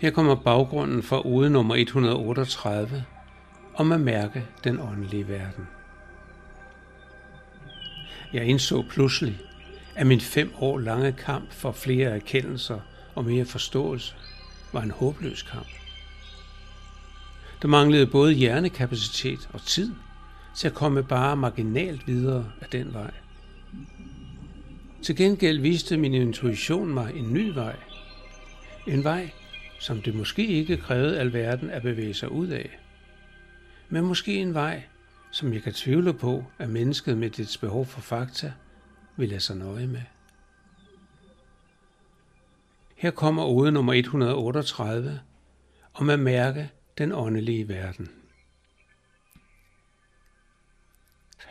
Her kommer baggrunden for ode nummer 138 om at mærke den åndelige verden. Jeg indså pludselig, at min fem år lange kamp for flere erkendelser og mere forståelse var en håbløs kamp. Der manglede både hjernekapacitet og tid til at komme bare marginalt videre af den vej. Til gengæld viste min intuition mig en ny vej. En vej, som det måske ikke krævede alverden at bevæge sig ud af. Men måske en vej, som jeg kan tvivle på, at mennesket med dets behov for fakta vil lade sig nøje med. Her kommer ode nummer 138 om at mærke den åndelige verden.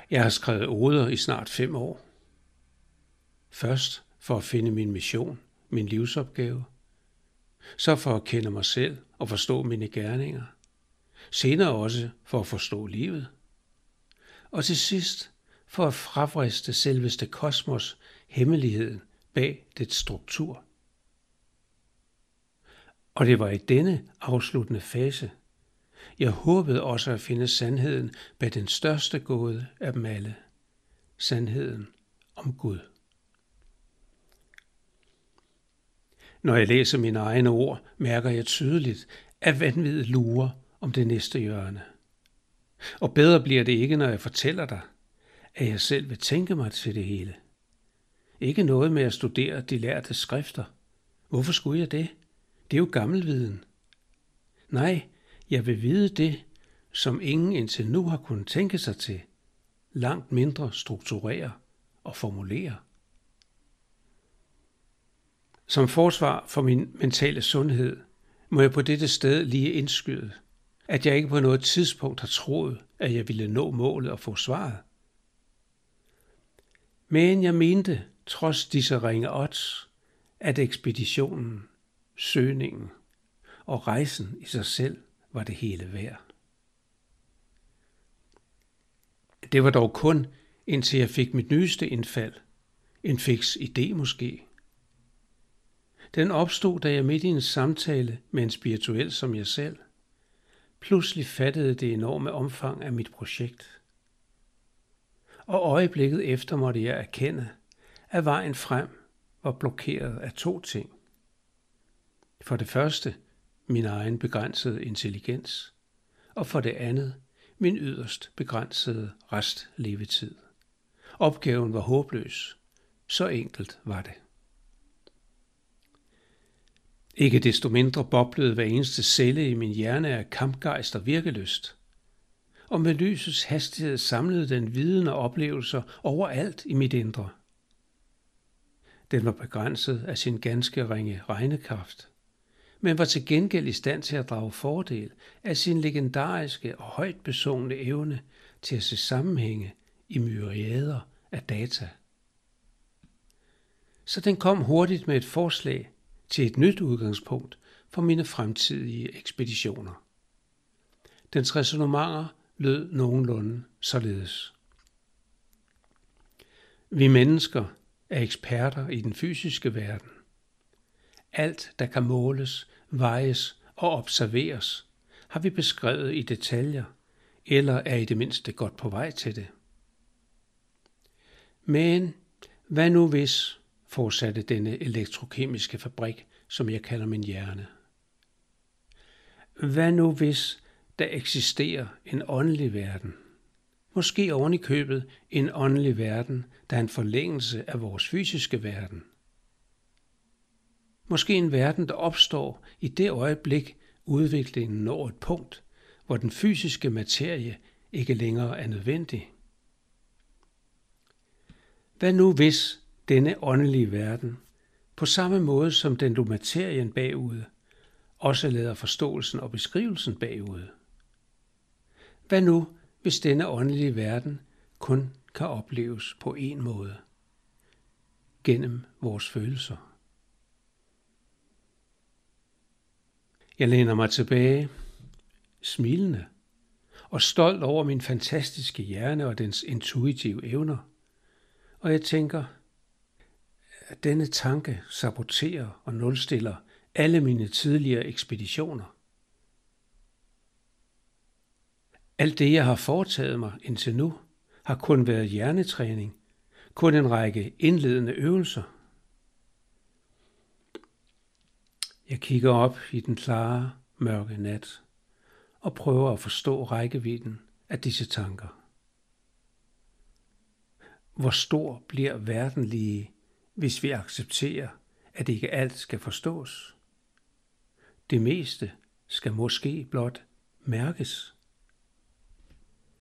Jeg har skrevet oder i snart fem år. Først for at finde min mission, min livsopgave. Så for at kende mig selv og forstå mine gerninger. Senere også for at forstå livet. Og til sidst for at fravriste selveste kosmos hemmeligheden bag dets struktur. Og det var i denne afsluttende fase, jeg håbede også at finde sandheden bag den største gåde af dem alle. Sandheden om Gud. Når jeg læser mine egne ord, mærker jeg tydeligt, at vanvittet lurer om det næste hjørne. Og bedre bliver det ikke, når jeg fortæller dig, at jeg selv vil tænke mig til det hele. Ikke noget med at studere de lærte skrifter. Hvorfor skulle jeg det? Det er jo gammelviden. Nej, jeg vil vide det, som ingen indtil nu har kunnet tænke sig til, langt mindre strukturere og formulere. Som forsvar for min mentale sundhed må jeg på dette sted lige indskyde, at jeg ikke på noget tidspunkt har troet, at jeg ville nå målet og få svaret. Men jeg mente, trods disse ringe odds, at ekspeditionen, søgningen og rejsen i sig selv var det hele værd. Det var dog kun, indtil jeg fik mit nyeste indfald, en fix idé måske. Den opstod, da jeg midt i en samtale med en spirituel som jeg selv, pludselig fattede det enorme omfang af mit projekt. Og øjeblikket efter måtte jeg erkende, at vejen frem var blokeret af to ting. For det første min egen begrænsede intelligens, og for det andet min yderst begrænsede restlevetid. Opgaven var håbløs. Så enkelt var det. Ikke desto mindre boblede hver eneste celle i min hjerne af kampgejst og virkelyst. Og med lysets hastighed samlede den viden og oplevelser overalt i mit indre. Den var begrænset af sin ganske ringe regnekraft, men var til gengæld i stand til at drage fordel af sin legendariske og højt besungne evne til at se sammenhænge i myriader af data. Så den kom hurtigt med et forslag til et nyt udgangspunkt for mine fremtidige ekspeditioner. Dens resonemanger lød nogenlunde således. Vi mennesker er eksperter i den fysiske verden. Alt, der kan måles, vejes og observeres, har vi beskrevet i detaljer, eller er i det mindste godt på vej til det. Men hvad nu hvis, fortsatte denne elektrokemiske fabrik, som jeg kalder min hjerne. Hvad nu hvis der eksisterer en åndelig verden? Måske oven i købet en åndelig verden, der er en forlængelse af vores fysiske verden. Måske en verden, der opstår i det øjeblik, udviklingen når et punkt, hvor den fysiske materie ikke længere er nødvendig. Hvad nu hvis denne åndelige verden, på samme måde som den lå materien bagud, også lader forståelsen og beskrivelsen bagud? Hvad nu, hvis denne åndelige verden kun kan opleves på en måde? Gennem vores følelser. Jeg læner mig tilbage, smilende og stolt over min fantastiske hjerne og dens intuitive evner. Og jeg tænker, at denne tanke saboterer og nulstiller alle mine tidligere ekspeditioner. Alt det, jeg har foretaget mig indtil nu, har kun været hjernetræning, kun en række indledende øvelser. Jeg kigger op i den klare, mørke nat og prøver at forstå rækkevidden af disse tanker. Hvor stor bliver verden lige, hvis vi accepterer, at ikke alt skal forstås? Det meste skal måske blot mærkes.